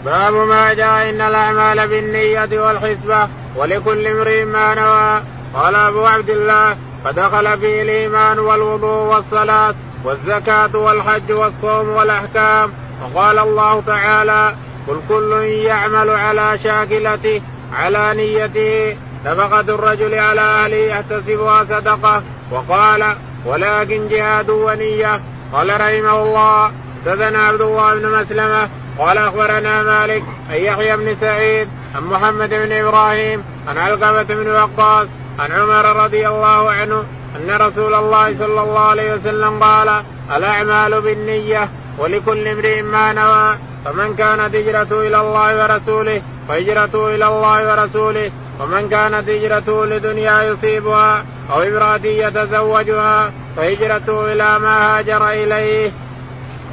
باب ما جاء إن الأعمال بالنية والحسبة ولكل امرئ ما نوى. قال أبو عبد الله فدخل فيه الإيمان والوضوء والصلاة والزكاة والحج والصوم والأحكام. وقال الله تعالى قل كل يعمل على شاكلته على نيته. نفقة الرجل على أهله يحتسبها صدقة وقال ولكن جهاد ونية. قال رحمه الله حدثنا عبد الله بن مسلمة قال أخبرنا مالك عن يحيى بن سعيد عن محمد بن إبراهيم عن علقمة بن وقاص عن عمر رضي الله عنه أن رسول الله صلى الله عليه وسلم قال الأعمال بالنية ولكل امرئ ما نوى فمن كانت هجرته إلى الله ورسوله فهجرته إلى الله ورسوله ومن كانت هجرته لدنيا يصيبها أو امرأة يتزوجها فهجرته إلى ما هاجر إليه.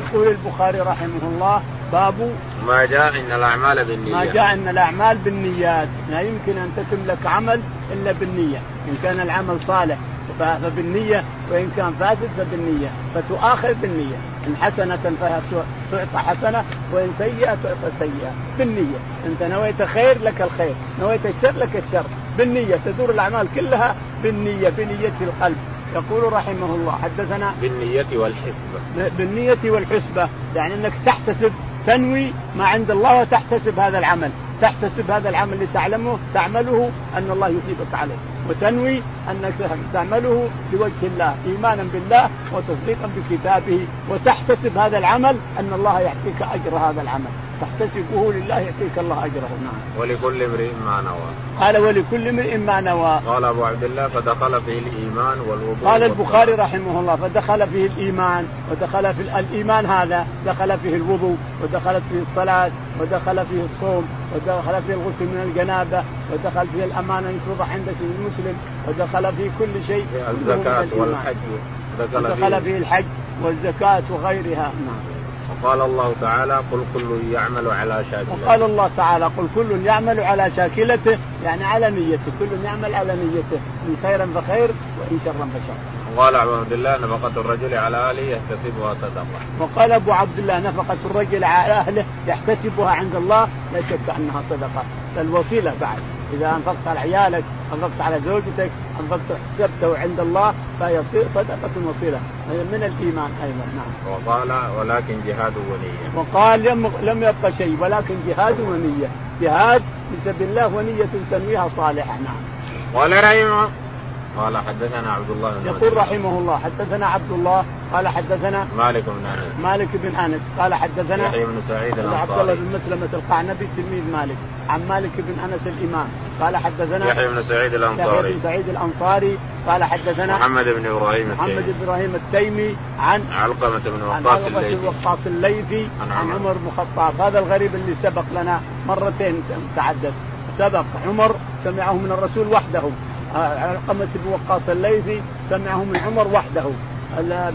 يقول البخاري رحمه الله باب ما جاء إن الأعمال بالنيات. ما جاء إن الأعمال بالنيات. لا يمكن أن تتم لك عمل إلا بالنية. إن كان العمل صالح فبالنية. وإن كان فاسد فبالنية. فتؤاخذ بالنية. إن حسنة تعطى حسنة وإن سيئة تعطى سيئة. بالنية. أنت نويت خير لك الخير نويت الشر لك الشر. بالنية. تدور الأعمال كلها بالنية بنية القلب. يقول رحمه الله حدثنا بالنية والحسبة. بالنية والحسبة. يعني أنك تحتسب تنوي ما عند الله وتحتسب هذا العمل. تحتسب هذا العمل اللي تعلمه تعمله أن الله يثيبك عليه. وتنوي انك تعمله لوجه الله إيمانا بالله وتصديقا بكتابه. وتحتسب هذا العمل أن الله يعطيك أجر هذا العمل. تحتسبه لله يعطيك الله أجره نعم. ولكل امرئ ما نوى. قال ولكل امرئ ما نوى. قال أبو عبد الله فدخل فيه الإيمان والوضوء. قال البخاري رحمه الله فدخل فيه الإيمان ودخل في الإيمان هذا دخل فيه الوضوء ودخلت فيه الصلاة ودخل فيه الصوم ودخل فيه الغسل من الجنابة ودخل فيه الأمانة إن توضع عند المسلم ودخل فيه كل شيء. الزكاة والحج. ودخل فيه الحج والزكاة وغيرها نعم. وقال الله تعالى قل كل يعمل على شاكلته. وقال الله تعالى قل كل يعمل على شاكلته يعني على نيته كل يعمل على نيته إن خيرا فخير وإن شرا فشر. وقال أبو عبد الله نفقة الرجل على اهله يحتسبها صدقة. وقال أبو عبد الله نفقة الرجل على أهله يحتسبها عند الله لا شك أنها صدقة، الوسيلة بعد، إذا أنفقت على عيالك، أنفقت على زوجتك، أنفقت حسبته عند الله فهي صدقة وصيلة، من الإيمان أيضا نعم. وقال ولكن جهاد ونية. وقال لم لم يبقى شيء ولكن جهاد ونية، جهاد في سبيل الله ونية تنويها صالحة نعم. قال رحمه قال حدثنا عبد الله بن يقول رحمه الله حدثنا عبد الله قال حدثنا مالك بن أنس. مالك بن أنس قال حدثنا يحيى بن سعيد الانصاري عبد الله بن مسلمة القعنبي تلميذ مالك عن مالك بن أنس الإمام قال حدثنا يحيى بن سعيد الأنصاري. يحيى بن سعيد الأنصاري قال حدثنا محمد بن إبراهيم محمد بن إبراهيم التيمي عن علقمة بن وقاص الليثي. وقاص الليثي عن, عن عمر بن الخطاب. هذا الغريب اللي سبق لنا مرتين تعدد. سبق عمر سمعه من الرسول وحده. علقمة بن وقاص الليثي سمعه من عمر وحده.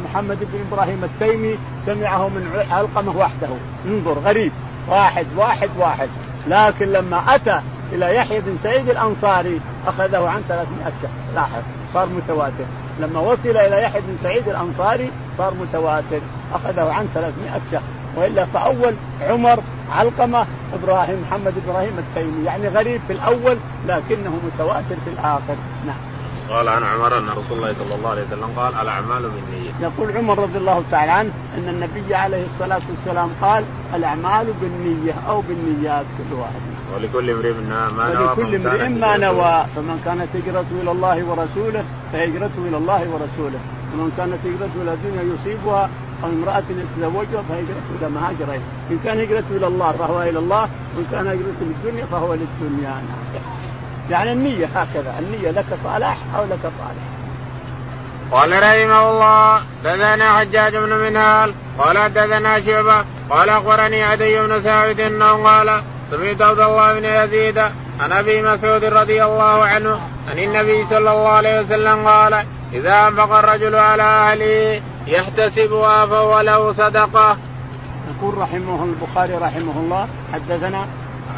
محمد بن إبراهيم التيمي سمعه من علقمة وحده. انظر غريب. واحد واحد واحد. لكن لما أتى إلى يحيى بن سعيد الأنصاري أخذه عن 300 شخص. لاحظ صار متواتر. لما وصل إلى يحيى بن سعيد الأنصاري صار متواتر. أخذه عن 300 شخص. وإلا فأول عمر علقمة إبراهيم محمد إبراهيم التيمي. يعني غريب في الأول لكنه متواتر في الآخر. نعم. قال عن عمر أن رسول الله صلى الله عليه وسلم قال الأعمال بالنية. يقول عمر رضي الله تعالى عنه أن النبي عليه الصلاة والسلام قال الأعمال بالنية أو بالنيات كل واحد. ولكل امرئ ما نوى ولكل امرئ ما نوى. فمن كانت هجرته إلى الله ورسوله فهجرته إلى الله ورسوله. ومن كانت هجرته إلى الدنيا يصيبها أو امرأة يتزوجها فهجرته إلى ما هاجر إن كان هجرته إلى الله فهو إلى الله وإن كان هجرته للدنيا فهو للدنيا. يعني النية هكذا النية لك صالح أو لك صالح. قال رحمه الله دثنا حجاج بن منهال قال دثنا شعبة قال أخبرني عدي بن ثابت أنه قال سمعت عبد الله بن يزيد عن أبي مسعود رضي الله عنه عن النبي صلى الله عليه وسلم قال إذا أنفق الرجل على أهله يحتسبها فهو له صدقة. يقول رحمه البخاري رحمه الله حدثنا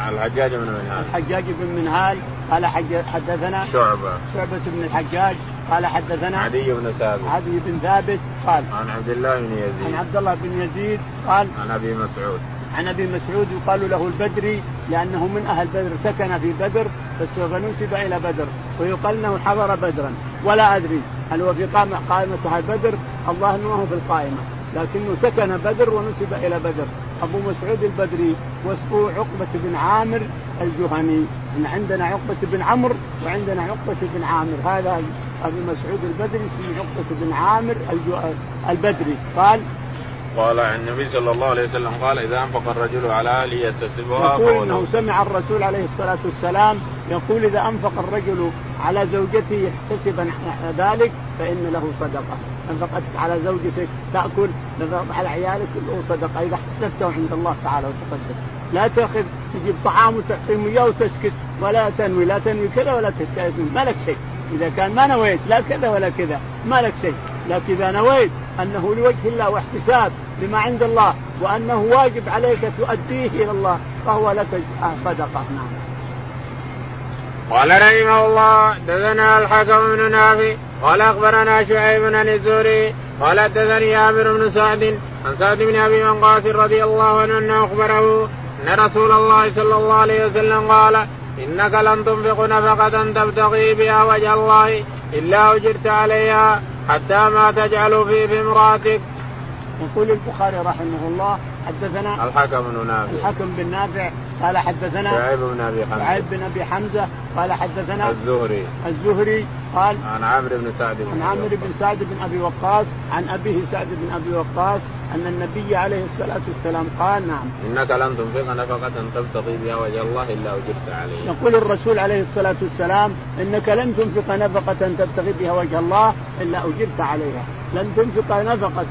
الحجاج بن منهال. الحجاج بن منهال قال حدثنا شعبة. شعبة بن الحجاج قال حدثنا عدي بن ثابت. عدي بن ثابت قال عن عبد الله بن يزيد. عن عبد الله بن يزيد قال عن أبي مسعود. عن أبي مسعود يقال له البدري لأنه من أهل بدر سكن في بدر فنسب إلى بدر ويقال إنه حضر بدرا. ولا أدري هل هو في قائمه قائمة أهل بدر؟ الله انه هو في القائمة لكنه سكن بدر ونسب إلى بدر. أبو مسعود البدري واسمه عقبة بن عامر الجهني إن عندنا عقبة بن عمرو وعندنا عقبة بن عامر. هذا أبو مسعود البدري اسمه عقبة بن عامر البدري. قال قال عن النبي صلى الله عليه وسلم قال إذا أنفق الرجل على أهله يتسبها يقول إنه سمع الرسول عليه الصلاة والسلام يقول إذا أنفق الرجل على زوجته يحتسب ذلك فإن له صدقة. انفقت على زوجتك تأكل على عيالك له صدقة. إذا احتسبته عند الله تعالى وتصدق لا تأخذ تجيب طعام وتعطيهم اياه وتسكت. ولا تنوي لا تنوي كذا ولا تسكت ما لك شيء. إذا كان ما نويت لا كذا ولا كذا ما لك شيء لكن إذا نويت أنه لوجه الله واحتساب لما عند الله وأنه واجب عليك تؤديه إلى الله فهو لك صدقة نعم. قال رحمه الله دثنا الحكم بن نافع قال أخبرنا شعيب بن الزهري قال حدثني عامر بن سعد عن سعد بن أبي وقاص رضي الله عنه أنه أخبره أن رسول الله صلى الله عليه وسلم قال إنك لن تنفق نفقة تبتغي بها وجه الله إلا أجرت عليها حتى ما تجعل في امرأتك. يقول البخاري رحمه الله حدثنا الحكم بن نافع. الحكم بن نافع قال حدثنا شعيب بن أبي حمزة. شعيب بن أبي حمزة قال حدثنا الزهري. الزهري قال عن عمرو بن سعد عن عمرو بن سعد بن أبي وقاص عن أبيه سعد بن أبي وقاص أن النبي عليه الصلاة والسلام قال نعم. إنك لن تنفق نفقة تبتغي بها وجه الله إلا اجرت عليها. يقول الرسول عليه الصلاة والسلام إنك لن تنفق نفقة تبتغي بها وجه الله إلا أجرت عليها، لن تنفق نفقة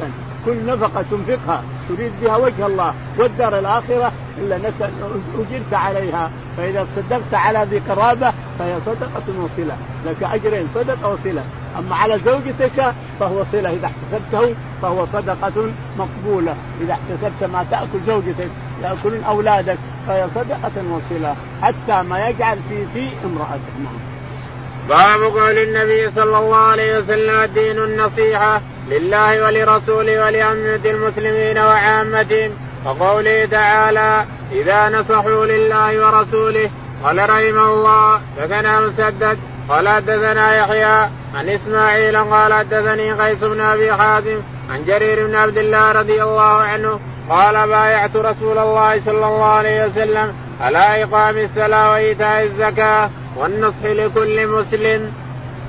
كل نفقة تنفقها تريد بها وجه الله والدار الآخرة إلا انك أجرت عليها. فإذا صدقت على ذي قرابة فهي صدقة وصلة. لك أجرين صدقة وصلة. أما على زوجتك فهو صلة. إذا احتسبته فهو صدقة مقبولة. إذا احتسبت ما تأكل زوجتك يأكلون أولادك فهي صدقة وصلة. حتى ما يجعل في في امراتك نعم. باب قول النبي صلى الله عليه وسلم الدين النصيحة لله ولرسوله ولأمة المسلمين وعامتهم. وقوله تعالى إذا نصحوا لله ورسوله قال رحمه الله فكان مسدد قال حدثنا يحيى عن إسماعيل قال حدثني قيس بن أبي حازم عن جرير بن عبد الله رضي الله عنه قال بايعت رسول الله صلى الله عليه وسلم على إقام الصلاة وإيتاء الزكاة والنصح لكل مسلم.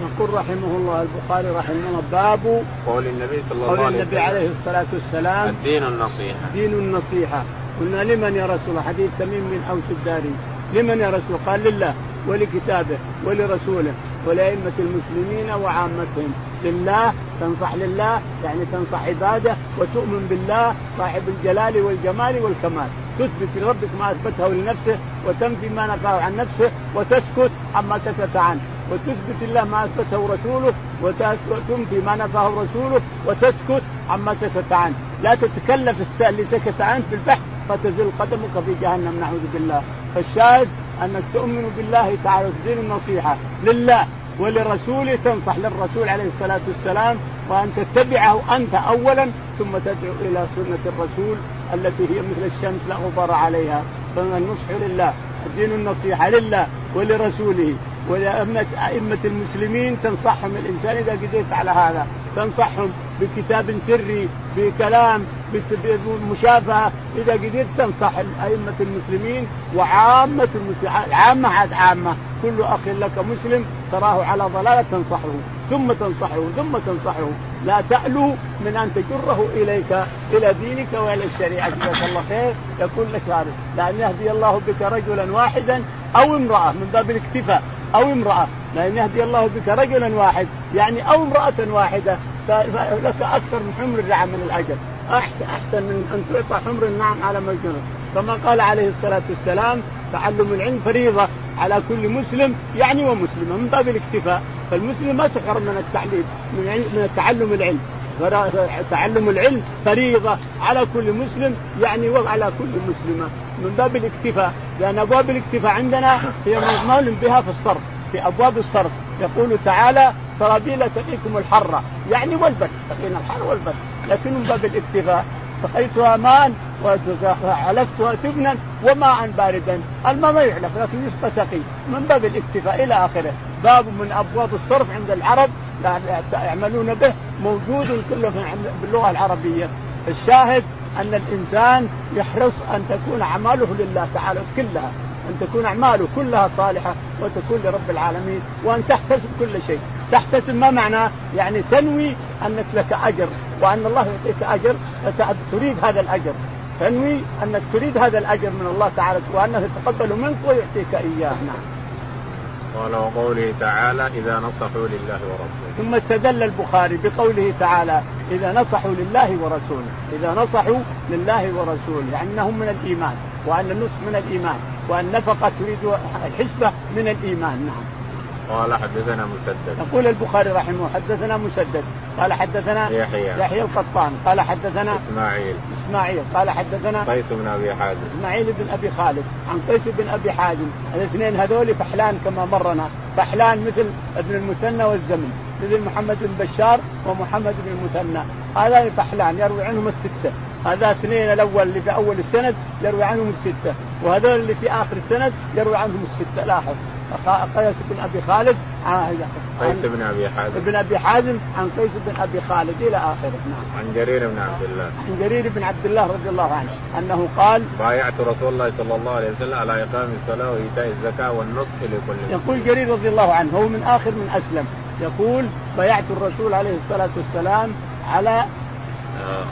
يقول رحمه الله البخاري رحمه الله باب قول النبي صلى الله عليه وسلم. قول النبي عليه الصلاة والسلام الدين النصيحة. دين النصيحة. قلنا لمن يا رسول الله؟ حديث تميم بن اوس الداري. لمن يا رسول قال لله ولكتابه ولرسوله ولأئمة المسلمين وعامتهم. لله تنصح لله يعني تنصح عباده وتؤمن بالله صاحب الجلال والجمال والكمال. تثبت لربك ما أثبته لنفسه وتنفي ما نفاه عن نفسه وتسكت عما سكت عنه. وتثبت الله ما أثبته رسوله وتنفي ما نفاه رسوله وتسكت عما سكت عنه. لا تتكلف اللي سكت عنه في البحث فتزل قدمك في جهنم نعوذ بالله. فالشاهد انك تؤمن بالله تعالى وتدين النصيحة لله ولرسوله تنصح للرسول عليه الصلاة والسلام وأن تتبعه أنت اولا ثم تدعو إلى سنة الرسول التي هي مثل الشمس لا غبار عليها. فالنصح لله الدين النصيحة لله ولرسوله. ولأئمة المسلمين تنصحهم الإنسان إذا قدرت على هذا تنصحهم بكتاب سري بكلام بمشافهة. إذا قدرت تنصح أئمة المسلمين وعامة المسلمين عامة عاد عامة. كل أخ لك مسلم تراه على ضلالة تنصحه. ثم تنصحه ثم تنصحه. لا تألو من أن تجره إليك إلى دينك وإلى الشريعة. جزاك الله خير. يكون لك هذا لأن يهدي الله بك رجلا واحدا أو امرأة من باب الاكتفاء أو امرأة. لأن يهدي الله بك رجلا واحد يعني أو امرأة واحدة فلك أكثر من حمر النعم من الاجر أحسن من أن تعطى حمر النعم على مجنون. كما قال عليه الصلاة والسلام تعلم العلم فريضة. على كل مسلم يعني ومسلمه من باب الاكتفاء. فالمسلم ما تحرم من التعليم من من تعلم العلم. تعلم العلم فريضة على كل مسلم يعني وعلى كل مسلمة. من باب الاكتفاء لأن أبواب الاكتفاء عندنا هي مول بها في الصرف في أبواب الصرف. يقول تعالى سرابيل تقيكم الحرة يعني والبرد تقينا الحر والبرد لكن من باب الاكتفاء. سقيتها ماء وحلفتها تبنا وماء باردا. الماء ما يحلف لكن يسقى سقي. من باب الاكتفاء إلى آخره. باب من أبواب الصرف عند العرب يعملون به موجود كله باللغة العربية. الشاهد أن الإنسان يحرص أن تكون أعماله لله تعالى كلها. أن تكون أعماله كلها صالحة وتكون لرب العالمين وأن تحتسب كل شيء. تحتسب ما معناه يعني تنوي أنك لك أجر وأن الله يعطيك أجر تريد هذا الأجر. تنوي أنك تريد هذا الأجر من الله تعالى وأنه يتقبل منك ويعطيك إياه. نعم. قال وقوله تعالى إذا نصحوا لله ورسوله. ثم استدل البخاري بقوله تعالى إذا نصحوا لله ورسوله. إذا نصحوا لله ورسوله يعني أنهم من الإيمان. وأن النصح من الإيمان وأن النفقة تريد الحسبة من الإيمان نعم. قال حدثنا مسدد. يقول البخاري رحمه حدثنا مسدد. قال حدثنا يحيى. يحيى القطان. قال حدثنا إسماعيل. إسماعيل. قال حدثنا قيس بن أبي حازم. إسماعيل بن أبي خالد. عن قيس بن أبي حازم. الاثنين هذول فحلان كما مرنا. فحلان مثل ابن المثنى والزمن. مثل محمد بن بشار ومحمد بن المثنى. هذا فحلان يروي عنهم الستة. هذا اثنين الأول اللي في أول السند يروي عنهم الستة وهذول اللي في آخر السند يروي عنهم الستة. لاحظ. قيس بن أبي خالد قيس بن أبي حازم بن أبي حازم عن قيس بن أبي خالد إلى آخره. نعم. عن جرير بن عبد الله. عن جرير بن عبد الله رضي الله عنه أنه قال بايعت رسول الله صلى الله عليه وسلم على إقام الصلاة وإيتاء الزكاة والنصح لكل يقول جرير رضي الله عنه هو من آخر من أسلم. يقول بايعت الرسول عليه الصلاة والسلام على آه،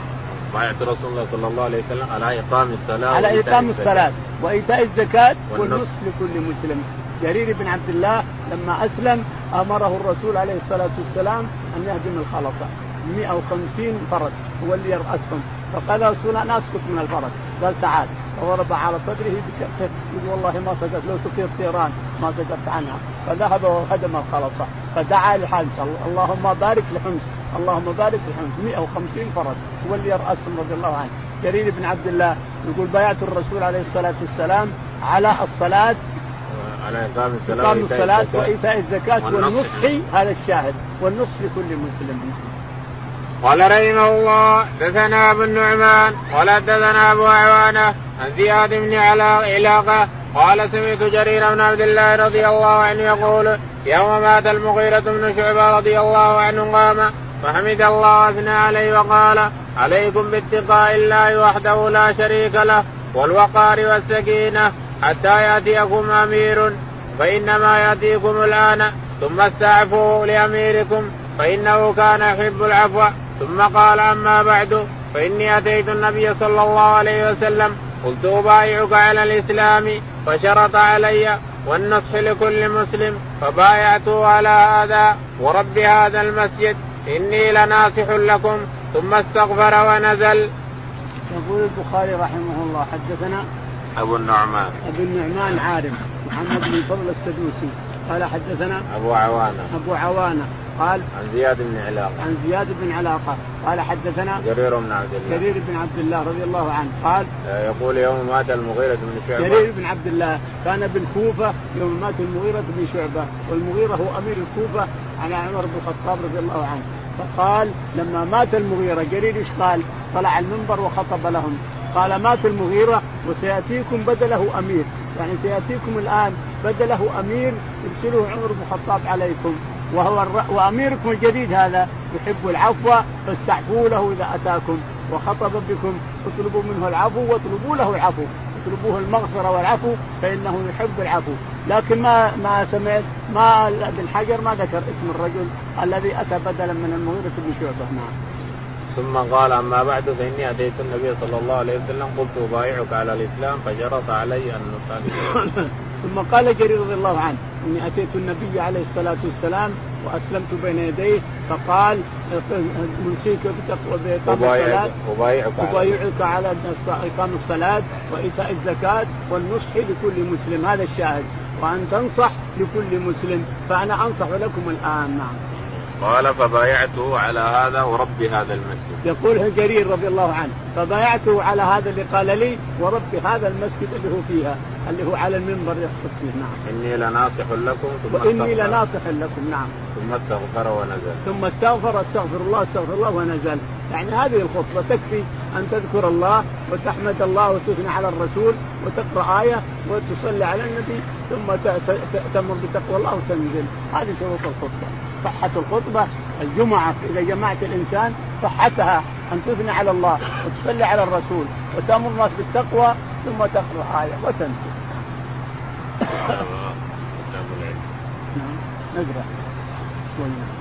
بايعت رسول الله صلى الله عليه وسلم على إقام الصلاة على إقام الصلاة وإيتاء الزكاة والنصح لكل مسلم. جرير بن عبد الله لما أسلم أمره الرسول عليه الصلاة والسلام أن يهدم الخلصه 150 فرس هو اللي يرأسهم. فقال رسول أنا اسكت من الفرس قال تعال. فضرب على صدره بكفه. يقول والله ما سكت لو سكت طيران ما سكت عنها. فذهب وهدم الخلصه فدعا لحمص اللهم بارك لحمص. اللهم بارك لحمص 150 فرس هو اللي يرأسهم رضي الله عنه. جرير بن عبد الله يقول بايعت الرسول عليه الصلاة والسلام على الصلاة على إقام الصلاة إقام الصلاة وإيتاء الزكاة والنصح. هذا الشاهد. والنصح لكل مسلم. قال رحمه الله دثنا أبو النعمان قال دثنا أبو عوانة عن زياد بن علاقة قال سمعت جرير بن عبد الله رضي الله عنه يقول يوم مات المغيرة بن شعبة رضي الله عنه قام فحمد الله واثنى عليه وقال عليكم باتقاء الله وحده لا شريك له والوقار والسكينة حتى يأتيكم أمير فإنما يأتيكم الآن ثم استعفوا لأميركم فإنه كان يحب العفو ثم قال أما بعد فإني أتيت النبي صلى الله عليه وسلم قلت أبايعك على الإسلام فشرط علي والنصح لكل مسلم فبايعته على هذا ورب هذا المسجد إني لناصح لكم ثم استغفر ونزل. يقول البخاري رحمه الله حدثنا أبو النعمان. أبو النعمان عارم محمد بن فضل السدوسي. قال حدثنا أبو عوانة. أبو عوانة. قال عن زياد بن علاقة. عن زياد بن علاقة. قال حدثنا جرير بن عبد الله. جرير بن عبد الله رضي الله عنه قال يقول يوم مات المغيرة بن شعبة. جرير بن عبد الله كان بالكوفة يوم مات المغيرة بن شعبة. والمغيرة هو أمير الكوفة على عمر بن الخطاب رضي الله عنه. فقال لما مات المغيرة جرير إيش قال؟ طلع المنبر وخطب لهم. قال مات المغيرة وسيأتيكم بدله أمير. يعني سيأتيكم الآن بدله أمير يرسله عمر بن الخطاب عليكم. وهو الر... وأميركم الجديد هذا يحب العفو فاستعفوا له إذا أتاكم وخطب بكم اطلبوا منه العفو واطلبوا له العفو. اطلبوه المغفرة والعفو فإنه يحب العفو. لكن ما ما سمعت ما ابن حجر ما ذكر اسم الرجل الذي أتى بدلا من المغيرة بن شعبة نعم. ثم قال أما بعد فإني أتيت النبي صلى الله عليه وسلم قلت أبايعك على الإسلام فشرط علي أن نصلي ثم قال جرير رضي الله عنه إني أتيت النبي عليه الصلاة والسلام وأسلمت بين يديه فقال بتقوى باقام الصلاة أبايعك على إقام الصلاة وإيتاء الزكاة والنصح لكل مسلم هذا الشاهد وأن تنصح لكل مسلم فأنا أنصح لكم الآن نعم. قال فبايعته على هذا ورب هذا المسجد. يقول جرير رضي الله عنه فبايعته على هذا اللي قال لي ورب هذا المسجد اللي هو فيها اللي هو على المنبر يخطب فيه. نعم. إني لناصح لكم ثم وإني لناصح لكم نعم. ثم استغفر ونزل. ثم استغفر استغفر الله استغفر الله ونزل. يعني هذه الخطبة تكفي أن تذكر الله وتحمد الله وتثني على الرسول وتقرأ آية وتصلي على النبي ثم تأمر بتقوى الله وتنزل. هذه شروط الخطبة. صحة الخطبة الجمعة إذا جمعت الإنسان صحتها أن تثني على الله وتصلي على الرسول وتأمر الناس بالتقوى ثم تقرأ آية وتنزل. نعم نقرأ شوية.